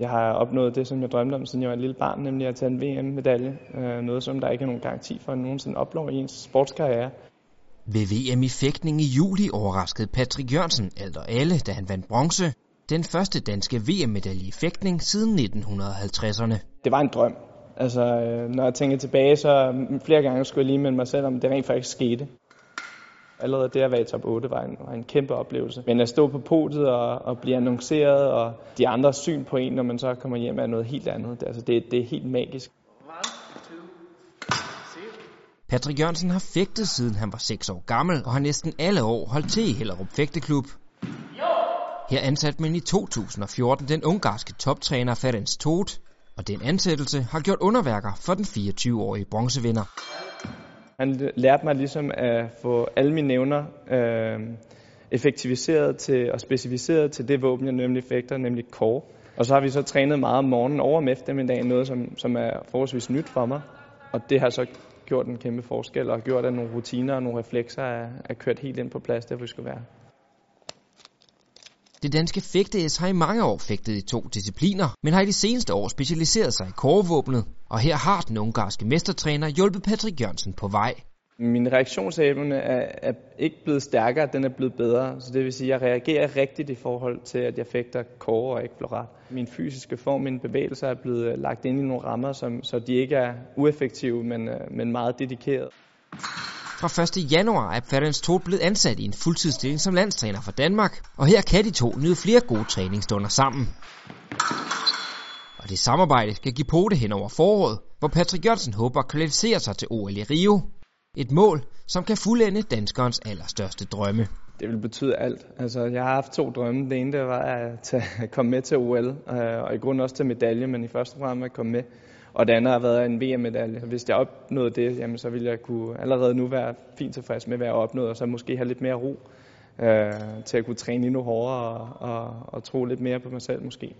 Jeg har opnået det, som jeg drømte om, siden jeg var et lille barn, nemlig at tage en VM-medalje. Øh, noget, som der ikke er nogen garanti for, at nogensinde opnår i ens sportskarriere. Ved VM i fægtning i juli overraskede Patrick Jørgensen alt og alle, da han vandt bronze. Den første danske VM-medalje i fægtning siden 1950'erne. Det var en drøm. Altså, øh, når jeg tænker tilbage, så flere gange skulle jeg lige minde mig selv om, det rent faktisk skete. Allerede det at være i top 8 var en, var en kæmpe oplevelse. Men at stå på podiet og, og blive annonceret, og de andres syn på en, når man så kommer hjem, er noget helt andet. Det, altså, det, det er helt magisk. Patrick Jørgensen har fægtet siden han var 6 år gammel, og har næsten alle år holdt til i Hellerup Fægteklub. Her ansatte man i 2014 den ungarske toptræner Ferenc Todt, og den ansættelse har gjort underværker for den 24-årige bronzevinder. Han lærte mig ligesom at få alle mine nævner øh, effektiviseret til og specificeret til det våben, jeg nemlig fægter, nemlig core. Og så har vi så trænet meget om morgenen over om eftermiddagen, noget som, som er forholdsvis nyt for mig. Og det har så gjort en kæmpe forskel og gjort, at nogle rutiner og nogle reflekser er, er kørt helt ind på plads, der hvor vi skal være. Det danske fægte har i mange år fægtet i to discipliner, men har i de seneste år specialiseret sig i korvåbnet, og her har den ungarske mestertræner hjulpet Patrick Jørgensen på vej. Min reaktionsevne er, er ikke blevet stærkere, den er blevet bedre. Så det vil sige, at jeg reagerer rigtigt i forhold til, at jeg fægter kåre og ikke floret. Min fysiske form, mine bevægelser er blevet øh, lagt ind i nogle rammer, som, så de ikke er ueffektive, men, øh, men meget dedikerede. Fra 1. januar er Ferenc Todt blevet ansat i en fuldtidsstilling som landstræner for Danmark, og her kan de to nyde flere gode træningsstunder sammen. Og det samarbejde skal give pote hen over foråret, hvor Patrick Jørgensen håber at kvalificere sig til OL i Rio. Et mål, som kan fuldende danskerens allerstørste drømme. Det vil betyde alt. Altså, jeg har haft to drømme. Det ene det var at, tage, at komme med til OL, øh, og i grunden også til medalje, men i første omgang at komme med. Og det andet har været en VM-medalje. Hvis jeg opnåede det, jamen, så ville jeg kunne allerede nu være fint tilfreds med, hvad jeg opnået, og så måske have lidt mere ro øh, til at kunne træne endnu hårdere og, og, og tro lidt mere på mig selv måske.